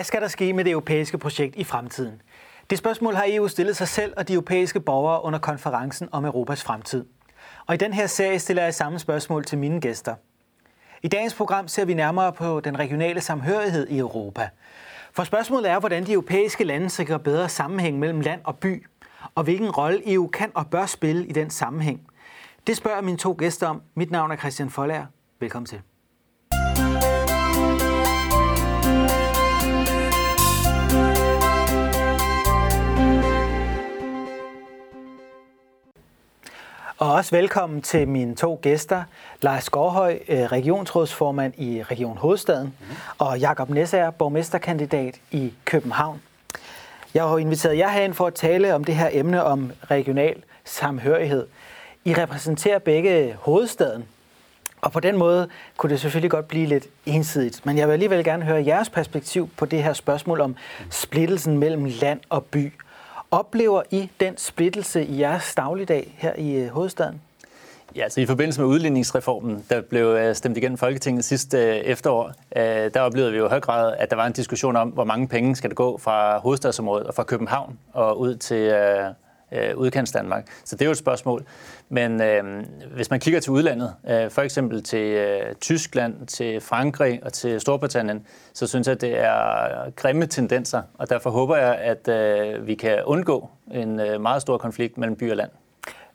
Hvad skal der ske med det europæiske projekt i fremtiden? Det spørgsmål har EU stillet sig selv og de europæiske borgere under konferencen om Europas fremtid. Og i den her serie stiller jeg samme spørgsmål til mine gæster. I dagens program ser vi nærmere på den regionale samhørighed i Europa. For spørgsmålet er, hvordan de europæiske lande sikrer bedre sammenhæng mellem land og by, og hvilken rolle EU kan og bør spille i den sammenhæng. Det spørger mine to gæster om. Mit navn er Christian Folager. Velkommen til. Og også velkommen til mine to gæster, Lars Gårdhøj, øh, regionsrådsformand i Region Hovedstaden, mm. og Jakob Nessager, borgmesterkandidat i København. Jeg har inviteret jer herind for at tale om det her emne om regional samhørighed. I repræsenterer begge hovedstaden, og på den måde kunne det selvfølgelig godt blive lidt ensidigt. Men jeg vil alligevel gerne høre jeres perspektiv på det her spørgsmål om splittelsen mellem land og by. Oplever I den splittelse i jeres dagligdag her i øh, hovedstaden? Ja, altså i forbindelse med udligningsreformen, der blev øh, stemt igennem Folketinget sidste øh, efterår, der oplevede vi jo i høj grad, at der var en diskussion om, hvor mange penge skal der gå fra hovedstadsområdet og fra København og ud til øh, udkants Danmark. Så det er jo et spørgsmål. Men øh, hvis man kigger til udlandet, øh, for eksempel til øh, Tyskland, til Frankrig og til Storbritannien, så synes jeg, at det er grimme tendenser, og derfor håber jeg, at øh, vi kan undgå en øh, meget stor konflikt mellem by og land.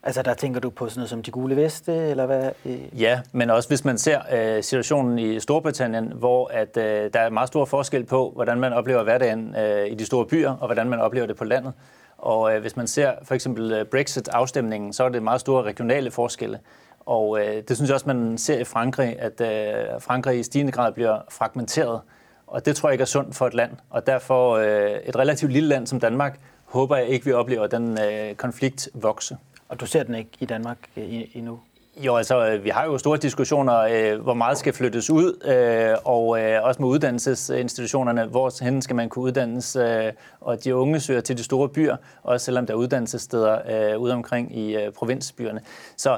Altså der tænker du på sådan noget som de gule veste, eller hvad? Ja, men også hvis man ser øh, situationen i Storbritannien, hvor at, øh, der er meget stor forskel på, hvordan man oplever hverdagen øh, i de store byer, og hvordan man oplever det på landet. Og øh, hvis man ser for eksempel øh, Brexit-afstemningen, så er det meget store regionale forskelle. Og øh, det synes jeg også, man ser i Frankrig, at øh, Frankrig i stigende grad bliver fragmenteret. Og det tror jeg ikke er sundt for et land. Og derfor øh, et relativt lille land som Danmark, håber jeg ikke, vi oplever den øh, konflikt vokse. Og du ser den ikke i Danmark øh, endnu? Jo, altså, vi har jo store diskussioner, øh, hvor meget skal flyttes ud, øh, og øh, også med uddannelsesinstitutionerne, hvor hen skal man kunne uddannes, øh, og de unge søger til de store byer, også selvom der er uddannelsessteder øh, ude omkring i øh, provinsbyerne. Så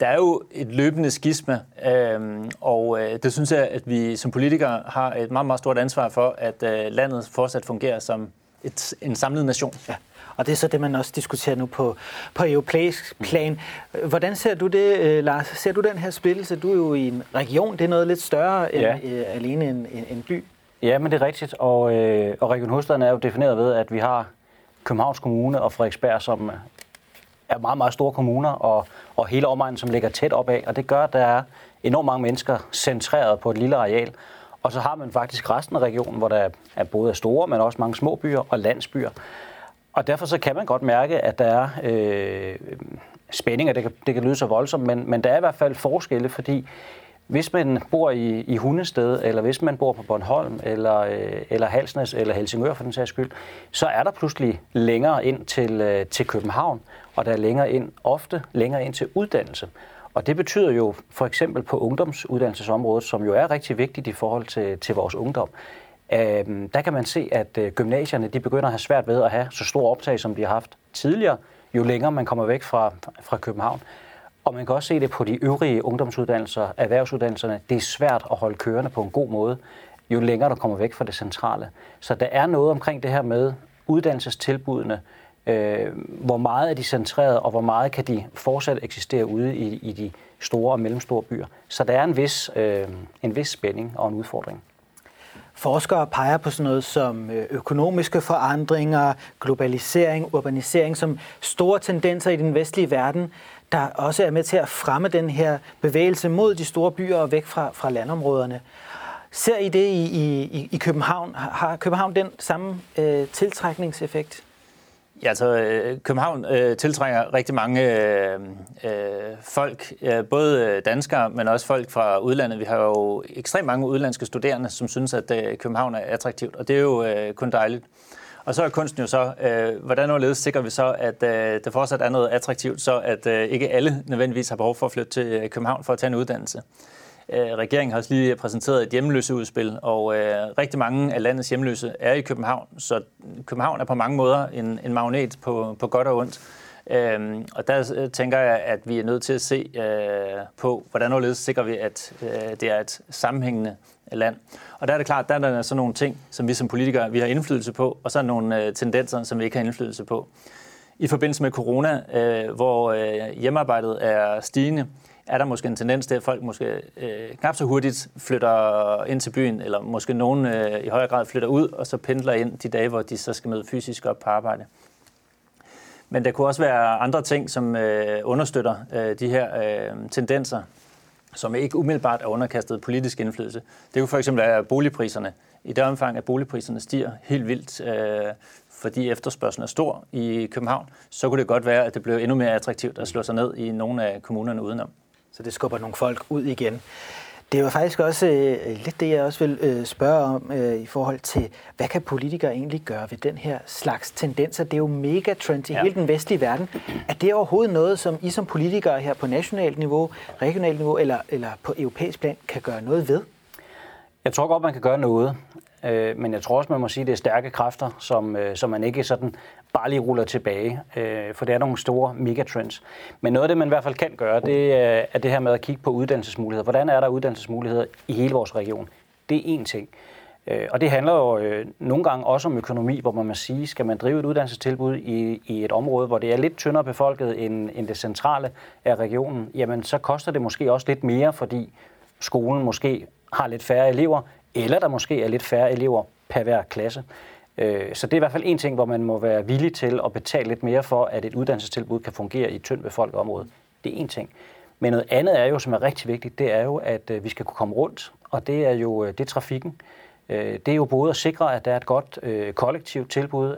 der er jo et løbende skisme, øh, og øh, det synes jeg, at vi som politikere har et meget, meget stort ansvar for, at øh, landet fortsat fungerer som et, en samlet nation. Ja. Og det er så det, man også diskuterer nu på, på europæisk plan. Hvordan ser du det, øh, Lars? Ser du den her splittelse? Du er jo i en region, det er noget lidt større end ja. øh, alene en, en, en by. Ja, men det er rigtigt. Og, øh, og Region Hovedstaden er jo defineret ved, at vi har Københavns Kommune og Frederiksberg, som er meget, meget store kommuner, og, og hele omegnen, som ligger tæt op af. Og det gør, at der er enormt mange mennesker centreret på et lille areal. Og så har man faktisk resten af regionen, hvor der er både store, men også mange små byer og landsbyer. Og derfor så kan man godt mærke, at der er øh, spændinger. Det kan, det kan lyde så voldsomt, men, men der er i hvert fald forskelle, fordi hvis man bor i, i Hundested, eller hvis man bor på Bornholm, eller, øh, eller Halsnæs, eller Helsingør for den sags skyld, så er der pludselig længere ind til, øh, til København, og der er længere ind, ofte længere ind til uddannelse. Og det betyder jo for eksempel på ungdomsuddannelsesområdet, som jo er rigtig vigtigt i forhold til, til vores ungdom, øh, der kan man se, at øh, gymnasierne de begynder at have svært ved at have så stor optag, som de har haft tidligere, jo længere man kommer væk fra, fra København. Og man kan også se det på de øvrige ungdomsuddannelser, erhvervsuddannelserne. Det er svært at holde kørende på en god måde, jo længere du kommer væk fra det centrale. Så der er noget omkring det her med uddannelsestilbudene, øh, hvor meget er de centreret, og hvor meget kan de fortsat eksistere ude i, i de store og mellemstore byer. Så der er en vis, øh, en vis spænding og en udfordring. Forskere peger på sådan noget som øh, økonomiske forandringer, globalisering, urbanisering som store tendenser i den vestlige verden, der også er med til at fremme den her bevægelse mod de store byer og væk fra, fra landområderne. Ser I det i, i, i København? Har København den samme øh, tiltrækningseffekt? Ja, altså øh, København øh, tiltrænger rigtig mange øh, øh, folk, øh, både danskere, men også folk fra udlandet. Vi har jo ekstremt mange udlandske studerende, som synes, at øh, København er attraktivt, og det er jo øh, kun dejligt. Og så er kunsten jo så, øh, hvordan overledes sikrer vi så, at øh, det fortsat er noget attraktivt, så at øh, ikke alle nødvendigvis har behov for at flytte til øh, København for at tage en uddannelse. Øh, regeringen har også lige præsenteret et hjemløseudspil, og øh, rigtig mange af landets hjemløse er i København, så København er på mange måder en, en magnet på, på godt og ondt. Øhm, og der øh, tænker jeg, at vi er nødt til at se øh, på, hvordan overledes sikrer vi, at øh, det er et sammenhængende land. Og der er det klart, der er der sådan nogle ting, som vi som politikere vi har indflydelse på, og så er der nogle øh, tendenser, som vi ikke har indflydelse på. I forbindelse med corona, øh, hvor øh, hjemmearbejdet er stigende, er der måske en tendens til, at folk måske øh, knap så hurtigt flytter ind til byen, eller måske nogen øh, i højere grad flytter ud, og så pendler ind de dage, hvor de så skal møde fysisk op på arbejde. Men der kunne også være andre ting, som øh, understøtter øh, de her øh, tendenser, som ikke umiddelbart er underkastet politisk indflydelse. Det kunne for eksempel være boligpriserne. I det omfang, at boligpriserne stiger helt vildt, øh, fordi efterspørgselen er stor i København, så kunne det godt være, at det blev endnu mere attraktivt at slå sig ned i nogle af kommunerne udenom. Så det skubber nogle folk ud igen. Det er jo faktisk også øh, lidt det, jeg også vil øh, spørge om øh, i forhold til, hvad kan politikere egentlig gøre ved den her slags tendenser? Det er jo megatrend i ja. hele den vestlige verden. Er det overhovedet noget, som I som politikere her på nationalt niveau, regionalt niveau eller, eller på europæisk plan kan gøre noget ved? Jeg tror godt, man kan gøre noget. Øh, men jeg tror også, man må sige, at det er stærke kræfter, som, øh, som man ikke sådan bare lige ruller tilbage, øh, for det er nogle store megatrends. Men noget af det, man i hvert fald kan gøre, det øh, er det her med at kigge på uddannelsesmuligheder. Hvordan er der uddannelsesmuligheder i hele vores region? Det er én ting. Øh, Og det handler jo øh, nogle gange også om økonomi, hvor man må sige, skal man drive et uddannelsestilbud i, i et område, hvor det er lidt tyndere befolket end, end det centrale af regionen, jamen så koster det måske også lidt mere, fordi skolen måske har lidt færre elever, eller der måske er lidt færre elever per hver klasse. Øh, så det er i hvert fald en ting, hvor man må være villig til at betale lidt mere for, at et uddannelsestilbud kan fungere i et tyndt befolket område. Det er en ting. Men noget andet er jo, som er rigtig vigtigt, det er jo, at øh, vi skal kunne komme rundt, og det er jo øh, det er trafikken. Det er jo både at sikre, at der er et godt kollektivt tilbud,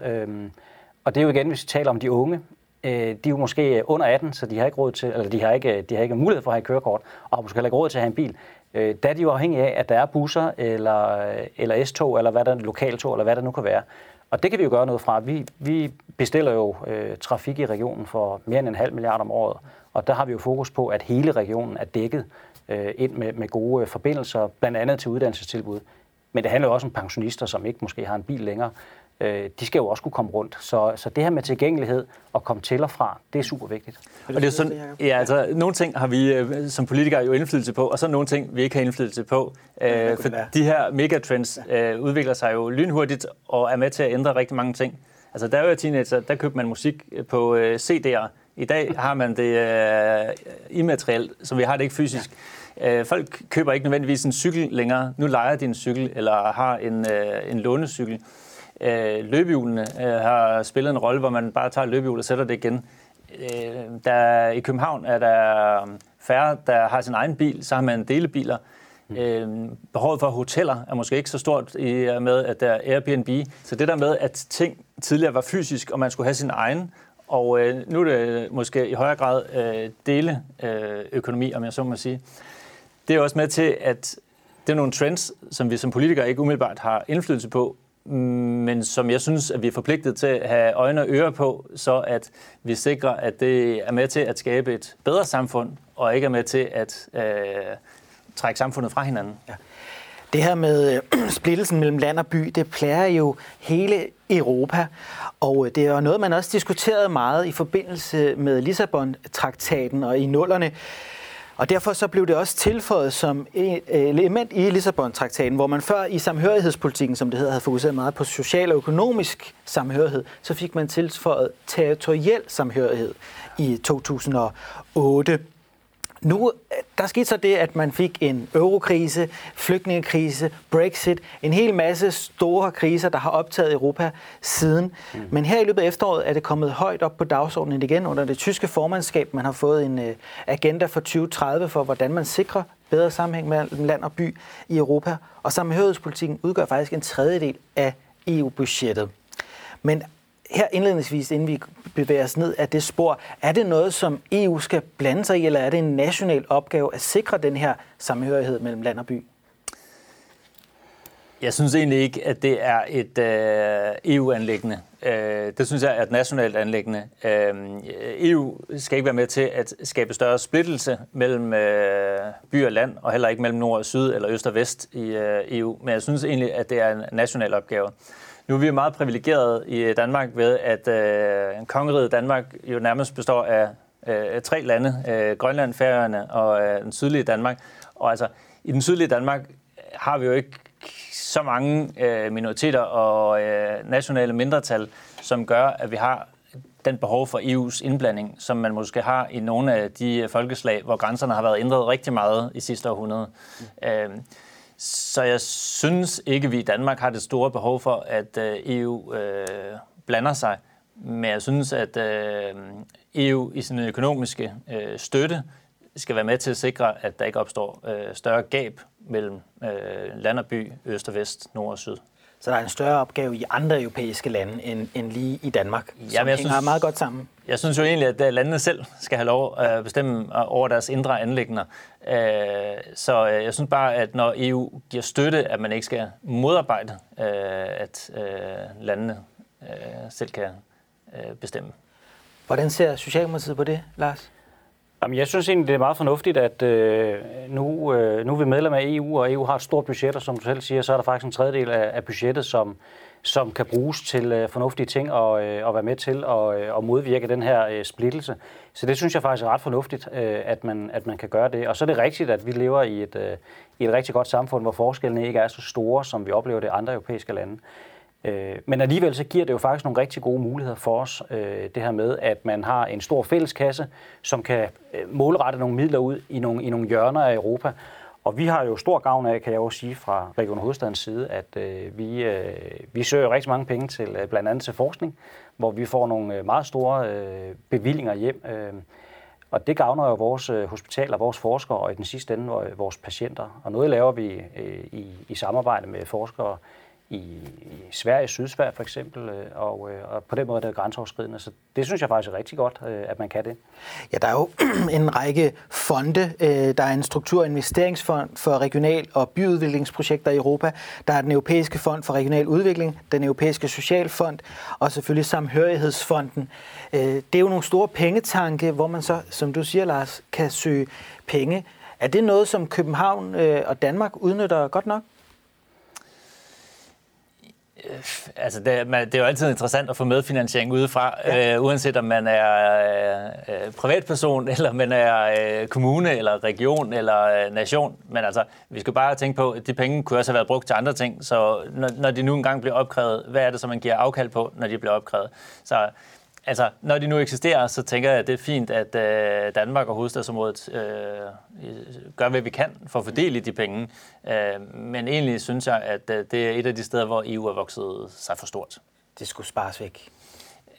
og det er jo igen, hvis vi taler om de unge, de er jo måske under 18, så de har ikke råd til, eller de har ikke, de har ikke mulighed for at have kørekort, og har måske heller ikke råd til at have en bil øh, der er de jo afhængige af, at der er busser, eller, eller S-tog, eller hvad der lokaltog, eller hvad der nu kan være. Og det kan vi jo gøre noget fra. Vi, vi bestiller jo øh, trafik i regionen for mere end en halv milliard om året, og der har vi jo fokus på, at hele regionen er dækket øh, ind med, med gode øh, forbindelser, blandt andet til uddannelsestilbud. Men det handler jo også om pensionister, som ikke måske har en bil længere, øh, de skal jo også kunne komme rundt. Så, så det her med tilgængelighed og komme til og fra, det er super vigtigt. Og det er sådan, ja, altså, nogle ting har vi øh, som politikere jo indflydelse på, og så nogle ting, vi ikke har indflydelse på. Øh, for de her megatrends øh, udvikler sig jo lynhurtigt og er med til at ændre rigtig mange ting. Altså, der er jo teenager, der købte man musik på øh, CD'er. I dag har man det øh, immaterielt, så vi har det ikke fysisk. Øh, folk køber ikke nødvendigvis en cykel længere. Nu leger de en cykel, eller har en, øh, en lånecykel. Øh, løbehjulene øh, har spillet en rolle, hvor man bare tager løbehjul og sætter det igen. Øh, der, I København er der færre, der har sin egen bil, så har man delebiler. Mm. Øh, behovet for hoteller er måske ikke så stort i med, at der er Airbnb. Så det der med, at ting tidligere var fysisk, og man skulle have sin egen, og øh, nu er det måske i højere grad øh, deleøkonomi, øh, om jeg så må sige. Det er også med til, at det er nogle trends, som vi som politikere ikke umiddelbart har indflydelse på, men som jeg synes, at vi er forpligtet til at have øjne og ører på, så at vi sikrer, at det er med til at skabe et bedre samfund, og ikke er med til at øh, trække samfundet fra hinanden. Ja. Det her med øh, splittelsen mellem land og by, det plager jo hele Europa, og øh, det er noget, man også diskuterede meget i forbindelse med Lissabon-traktaten og i nullerne. Og derfor så blev det også tilføjet som et element i Lissabon-traktaten, hvor man før i samhørighedspolitikken, som det hedder, havde fokuseret meget på social og økonomisk samhørighed, så fik man tilføjet territoriel samhørighed i 2008. Nu, der skete så det, at man fik en eurokrise, flygtningekrise, Brexit, en hel masse store kriser, der har optaget Europa siden. Mm. Men her i løbet af efteråret er det kommet højt op på dagsordenen igen under det tyske formandskab. Man har fået en uh, agenda for 2030 for, hvordan man sikrer bedre sammenhæng mellem land og by i Europa. Og sammenhørighedspolitikken udgør faktisk en tredjedel af EU-budgettet. Men her indledningsvis, inden vi bevæger os ned af det spor, er det noget, som EU skal blande sig i, eller er det en national opgave at sikre den her samhørighed mellem land og by? Jeg synes egentlig ikke, at det er et øh, EU-anlæggende. Øh, det synes jeg er et nationalt anlæggende. Øh, EU skal ikke være med til at skabe større splittelse mellem øh, by og land, og heller ikke mellem nord og syd eller øst og vest i øh, EU. Men jeg synes egentlig, at det er en national opgave nu er vi meget privilegeret i Danmark ved, at øh, kongeriget Danmark jo nærmest består af øh, tre lande, øh, Grønland, Færøerne og øh, den sydlige Danmark. Og altså, i den sydlige Danmark har vi jo ikke så mange øh, minoriteter og øh, nationale mindretal, som gør, at vi har den behov for EU's indblanding, som man måske har i nogle af de folkeslag, hvor grænserne har været ændret rigtig meget i sidste århundrede. Mm. Øh, så jeg synes ikke, vi i Danmark har det store behov for, at øh, EU øh, blander sig. Men jeg synes, at øh, EU i sin økonomiske øh, støtte skal være med til at sikre, at der ikke opstår øh, større gab mellem øh, land og by, øst og vest, nord og syd. Så der er en større opgave i andre europæiske lande end, end lige i Danmark, som ja, hænger synes, meget godt sammen. Jeg synes jo egentlig, at landene selv skal have lov at bestemme over deres indre anlægner. Øh, så øh, jeg synes bare, at når EU giver støtte, at man ikke skal modarbejde, øh, at landene selv kan bestemme. Hvordan ser Socialdemokratiet på det, Lars? Jamen, jeg synes egentlig, det er meget fornuftigt, at øh, nu, øh, nu er vi medlem af EU, og EU har et stort budget, og som du selv siger, så er der faktisk en tredjedel af, af budgettet, som, som kan bruges til øh, fornuftige ting og, øh, og være med til at, øh, og modvirke den her øh, splittelse. Så det synes jeg faktisk er ret fornuftigt, øh, at, man, at man kan gøre det. Og så er det rigtigt, at vi lever i et, øh, i et rigtig godt samfund, hvor forskellene ikke er så store, som vi oplever det i andre europæiske lande. Øh, men alligevel så giver det jo faktisk nogle rigtig gode muligheder for os, øh, det her med, at man har en stor fælleskasse, som kan øh, målrette nogle midler ud i nogle, i nogle hjørner af Europa. Og vi har jo stor gavn af, kan jeg også sige fra Region Hovedstadens side, at øh, vi, øh, vi søger rigtig mange penge til øh, blandt andet til forskning, hvor vi får nogle øh, meget store øh, bevillinger hjem. Øh, og det gavner jo vores øh, hospitaler, vores forskere og i den sidste ende øh, vores patienter. Og noget laver vi øh, i, i samarbejde med forskere i, i Sverige, Sydsverige for eksempel, øh, og, øh, og på den måde er det grænseoverskridende. Så det synes jeg faktisk er rigtig godt, øh, at man kan det. Ja, der er jo en række fonde. Der er en struktur- og investeringsfond for regional- og byudviklingsprojekter i Europa. Der er den europæiske fond for regional udvikling, den europæiske socialfond og selvfølgelig samhørighedsfonden. Det er jo nogle store pengetanke, hvor man så, som du siger, Lars, kan søge penge. Er det noget, som København og Danmark udnytter godt nok? Øh, altså det, man, det er jo altid interessant at få medfinansiering udefra, ja. øh, uanset om man er øh, øh, privatperson, eller man er øh, kommune, eller region, eller øh, nation. Men altså, vi skal bare tænke på, at de penge kunne også have været brugt til andre ting. Så når, når de nu engang bliver opkrævet, hvad er det så, man giver afkald på, når de bliver opkrævet? Så altså, når de nu eksisterer, så tænker jeg, at det er fint, at øh, Danmark og hovedstadsområdet øh, gør, hvad vi kan for at fordele de penge. Øh, men egentlig synes jeg, at øh, det er et af de steder, hvor EU er vokset sig for stort. Det skulle spares væk.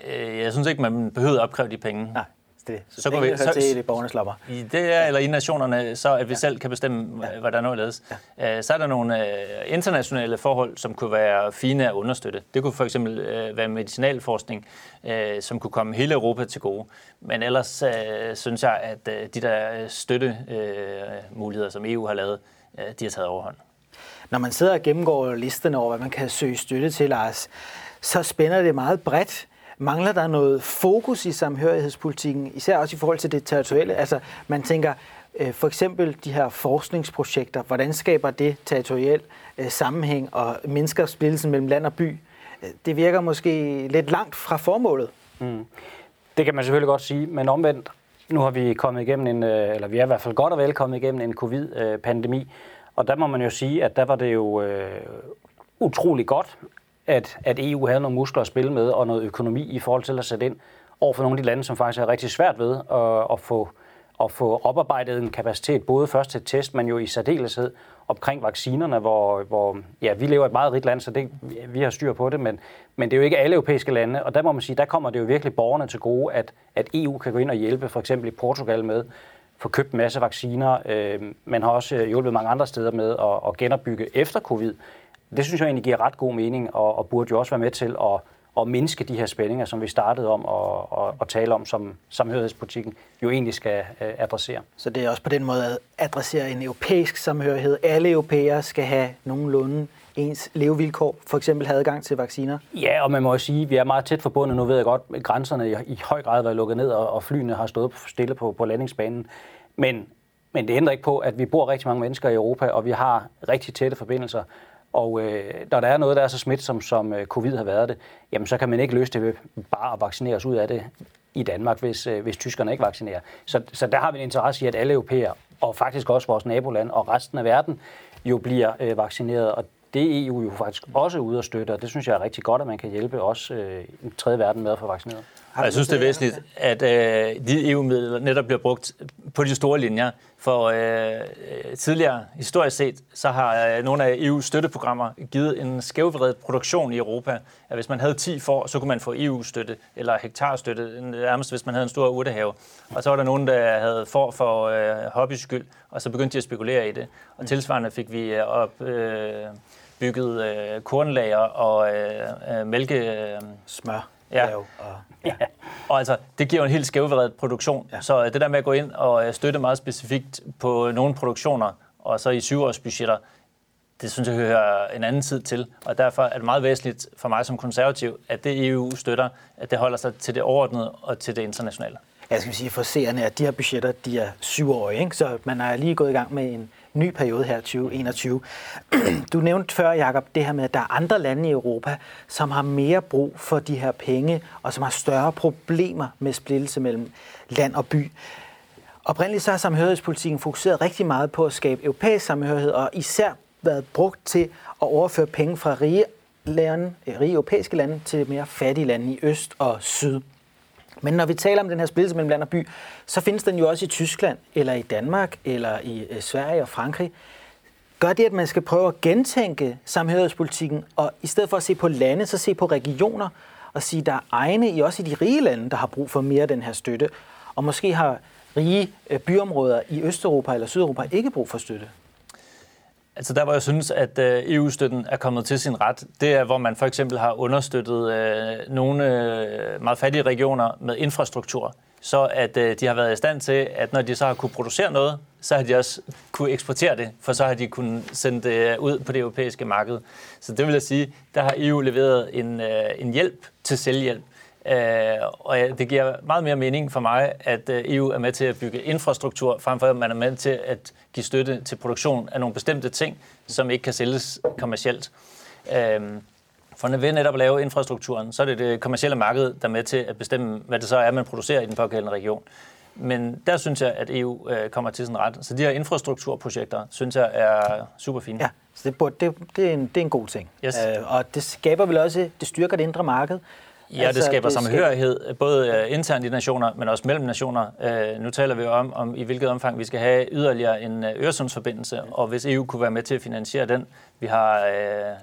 Øh, jeg synes ikke, man behøver at opkræve de penge. Nej det. Så, så går vi så, til det borgernes lommer. I det er, eller i nationerne, så at vi ja. selv kan bestemme, ja. hvordan noget ledes. Ja. Øh, så er der nogle uh, internationale forhold, som kunne være fine at understøtte. Det kunne for eksempel uh, være medicinalforskning, uh, som kunne komme hele Europa til gode. Men ellers uh, synes jeg, at uh, de der støttemuligheder, uh, som EU har lavet, uh, de har taget overhånd. Når man sidder og gennemgår listerne over, hvad man kan søge støtte til, Lars, så spænder det meget bredt. Mangler der noget fokus i samhørighedspolitikken, især også i forhold til det territoriale? Altså, man tænker, øh, for eksempel de her forskningsprojekter, hvordan skaber det territoriel øh, sammenhæng og mindsker splittelsen mellem land og by? Øh, det virker måske lidt langt fra formålet. Mm. Det kan man selvfølgelig godt sige, men omvendt, nu har vi kommet igennem en, eller vi er i hvert fald godt og vel kommet igennem en covid-pandemi, og der må man jo sige, at der var det jo øh, utrolig godt, at, at EU havde nogle muskler at spille med og noget økonomi i forhold til at sætte ind over for nogle af de lande, som faktisk er rigtig svært ved at, at få at få oparbejdet en kapacitet, både først til test, men jo i særdeleshed omkring vaccinerne, hvor, hvor ja, vi lever i et meget rigt land, så det, vi har styr på det, men, men det er jo ikke alle europæiske lande, og der må man sige, der kommer det jo virkelig borgerne til gode, at, at EU kan gå ind og hjælpe, for eksempel i Portugal med, få købt en masse vacciner. Øh, man har også hjulpet mange andre steder med at, at genopbygge efter covid. Det synes jeg egentlig giver ret god mening, og, og burde jo også være med til at, at mindske de her spændinger, som vi startede om at, at, at tale om, som samhørighedspolitikken jo egentlig skal uh, adressere. Så det er også på den måde at adressere en europæisk samhørighed. Alle europæere skal have nogenlunde ens levevilkår, for eksempel have adgang til vacciner? Ja, og man må også sige, at vi er meget tæt forbundet. Nu ved jeg godt, at grænserne i, i høj grad har været lukket ned, og, og flyene har stået stille på, på landingsbanen. Men, men det ændrer ikke på, at vi bor rigtig mange mennesker i Europa, og vi har rigtig tætte forbindelser. Og øh, når der er noget, der er så smitsomt, som øh, covid har været det, jamen så kan man ikke løse det ved bare at vaccinere os ud af det i Danmark, hvis, øh, hvis tyskerne ikke vaccinerer. Så, så der har vi en interesse i, at alle europæer, og faktisk også vores naboland og resten af verden, jo bliver øh, vaccineret. Og det er EU jo faktisk også ude og støtte, og det synes jeg er rigtig godt, at man kan hjælpe også øh, i tredje verden med at få vaccineret. Og jeg synes, det er væsentligt, at øh, de EU-midler netop bliver brugt på de store linjer. For øh, tidligere, historisk set, så har øh, nogle af EU's støtteprogrammer givet en skævvredet produktion i Europa. At hvis man havde 10 får, så kunne man få EU-støtte, eller hektarstøtte, nærmest hvis man havde en stor urtehave. Og så var der nogen, der havde for for øh, hobbys skyld, og så begyndte de at spekulere i det. Og tilsvarende fik vi øh, op... Øh, bygget øh, kornlager og øh, øh, mælke... Øh, Smør. Ja. Og, ja. og altså, det giver jo en helt skævvredet produktion. Ja. Så øh, det der med at gå ind og øh, støtte meget specifikt på nogle produktioner, og så i syvårsbudgetter, det synes jeg hører en anden tid til. Og derfor er det meget væsentligt for mig som konservativ, at det EU støtter, at det holder sig til det overordnede og til det internationale. Jeg skal sige for seerne, at de her budgetter, de er syvårige, ikke? så man er lige gået i gang med en ny periode her, 2021. Du nævnte før, Jacob, det her med, at der er andre lande i Europa, som har mere brug for de her penge, og som har større problemer med splittelse mellem land og by. Oprindeligt så har samhørighedspolitikken fokuseret rigtig meget på at skabe europæisk samhørighed, og især været brugt til at overføre penge fra rige, lande, rige europæiske lande til mere fattige lande i øst og syd. Men når vi taler om den her splittelse mellem land og by, så findes den jo også i Tyskland, eller i Danmark, eller i øh, Sverige og Frankrig. Gør det, at man skal prøve at gentænke samhørighedspolitikken, og i stedet for at se på lande, så se på regioner, og sige, der er egne, i også i de rige lande, der har brug for mere af den her støtte, og måske har rige øh, byområder i Østeuropa eller Sydeuropa ikke brug for støtte. Altså der, hvor jeg synes, at øh, EU-støtten er kommet til sin ret, det er, hvor man for eksempel har understøttet øh, nogle øh, meget fattige regioner med infrastruktur, så at øh, de har været i stand til, at når de så har kunne producere noget, så har de også kunne eksportere det, for så har de kunnet sende det øh, ud på det europæiske marked. Så det vil jeg sige, der har EU leveret en, øh, en hjælp til selvhjælp. Øh, og det giver meget mere mening for mig, at øh, EU er med til at bygge infrastruktur, frem for at man er med til at give støtte til produktion af nogle bestemte ting, som ikke kan sælges kommercielt. Øh, for når vi netop at lave infrastrukturen, så er det det kommercielle marked, der er med til at bestemme, hvad det så er, man producerer i den pågældende region. Men der synes jeg, at EU øh, kommer til sin ret. Så de her infrastrukturprojekter, synes jeg, er super fine. Ja, så det, det, det, er, en, det er en god ting. Yes. Øh, og det skaber vel også, det styrker det indre marked. Ja, altså, det skaber det samhørighed, både uh, internt i nationer, men også mellem nationer. Uh, nu taler vi jo om, om, i hvilket omfang vi skal have yderligere en uh, Øresundsforbindelse, og hvis EU kunne være med til at finansiere den. Vi har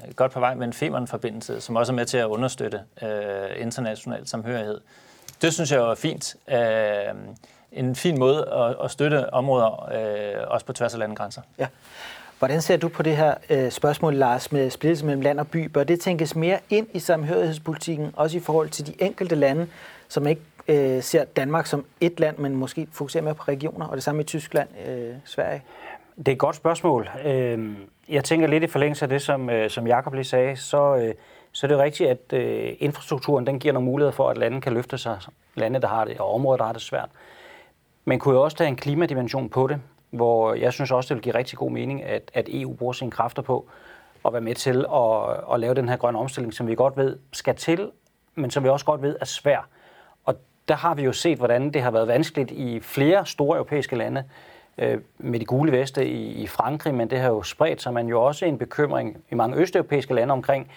uh, godt på vej med en Femern-forbindelse, som også er med til at understøtte uh, international samhørighed. Det synes jeg er fint. Uh, en fin måde at, at støtte områder, uh, også på tværs af landegrænser. Ja. Hvordan ser du på det her øh, spørgsmål, Lars, med splittelse mellem land og by? Bør det tænkes mere ind i samhørighedspolitikken, også i forhold til de enkelte lande, som ikke øh, ser Danmark som et land, men måske fokuserer mere på regioner, og det samme i Tyskland, øh, Sverige? Det er et godt spørgsmål. Øh, jeg tænker lidt i forlængelse af det, som, øh, som Jacob lige sagde, så, øh, så er det rigtigt, at øh, infrastrukturen den giver nogle muligheder for, at lande kan løfte sig, lande, der har det, og områder, der har det svært. Man kunne jo også tage en klimadimension på det hvor jeg synes også, det vil give rigtig god mening, at, at EU bruger sine kræfter på at være med til at, at lave den her grønne omstilling, som vi godt ved skal til, men som vi også godt ved er svær. Og der har vi jo set, hvordan det har været vanskeligt i flere store europæiske lande, øh, med de gule veste i, i Frankrig, men det har jo spredt sig, man jo også en bekymring i mange østeuropæiske lande omkring,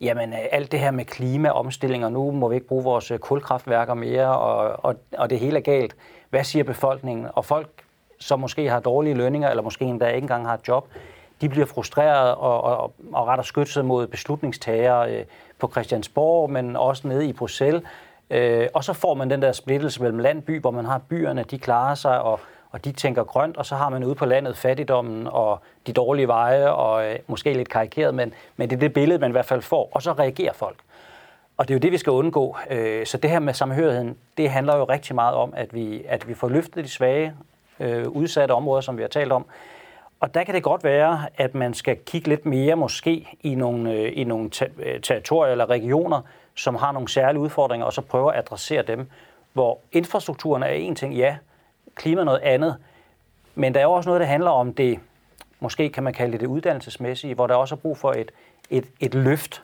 jamen øh, alt det her med klimaomstilling, og nu må vi ikke bruge vores øh, kulkraftværker mere, og, og, og det hele er galt. Hvad siger befolkningen? Og folk som måske har dårlige lønninger, eller måske endda ikke engang har et job, de bliver frustreret og, og, og retter skytset mod beslutningstagere øh, på Christiansborg, men også nede i Bruxelles. Øh, og så får man den der splittelse mellem landby, hvor man har byerne, de klarer sig, og, og de tænker grønt, og så har man ude på landet fattigdommen og de dårlige veje, og øh, måske lidt karikeret, men, men det er det billede, man i hvert fald får, og så reagerer folk. Og det er jo det, vi skal undgå. Øh, så det her med samhørigheden, det handler jo rigtig meget om, at vi, at vi får løftet de svage, øh, udsatte områder, som vi har talt om. Og der kan det godt være, at man skal kigge lidt mere måske i nogle, øh, i nogle øh, territorier eller regioner, som har nogle særlige udfordringer, og så prøve at adressere dem. Hvor infrastrukturen er en ting, ja, klima noget andet, men der er også noget, der handler om det, måske kan man kalde det det uddannelsesmæssige, hvor der også er brug for et, et, et løft.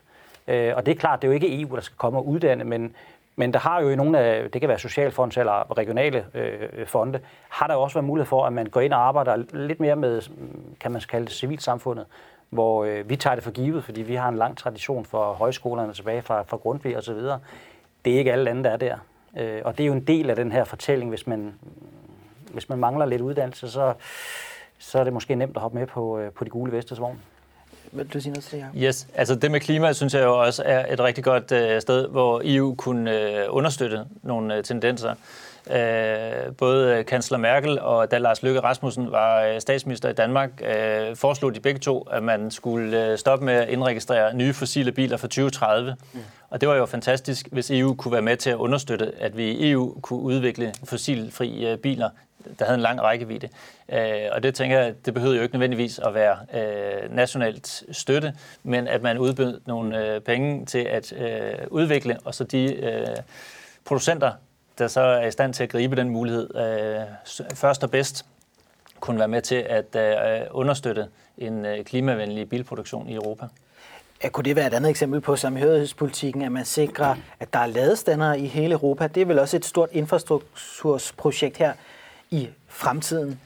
Øh, og det er klart, det er jo ikke EU, der skal komme og uddanne, men, men der har jo i nogle af, det kan være socialfonds eller regionale øh, fonde, har der jo også været mulighed for, at man går ind og arbejder lidt mere med, kan man kalde det, civilsamfundet, hvor øh, vi tager det for givet, fordi vi har en lang tradition for højskolerne tilbage fra, fra Grundtvig og så videre. Det er ikke alle lande, der er der. Øh, og det er jo en del af den her fortælling, hvis man, hvis man mangler lidt uddannelse, så, så er det måske nemt at hoppe med på, øh, på de gule vesters vogn. Vil du sige noget til det, Yes, altså det med klima, synes jeg jo også er et rigtig godt øh, sted, hvor EU kunne øh, understøtte nogle øh, tendenser. Øh, både kansler Merkel og da Lars Løkke Rasmussen var øh, statsminister i Danmark, øh, foreslog de begge to, at man skulle stoppe med at indregistrere nye fossile biler for 2030. Mm. Og det var jo fantastisk, hvis EU kunne være med til at understøtte, at vi i EU kunne udvikle fossilfri biler, der havde en lang rækkevidde. Øh, og det tænker jeg, det behøvede jo ikke nødvendigvis at være øh, nationalt støtte, men at man udbød nogle øh, penge til at udvikle, og så de producenter, der så er i stand til at gribe den mulighed øh, først og bedst, kunne være med til at øh, understøtte en øh, klimavenlig bilproduktion i Europa. Ja, kunne det være et andet eksempel på samhørighedspolitikken, at man sikrer, at der er ladestandere i hele Europa? Det er vel også et stort infrastrukturprojekt her i fremtiden?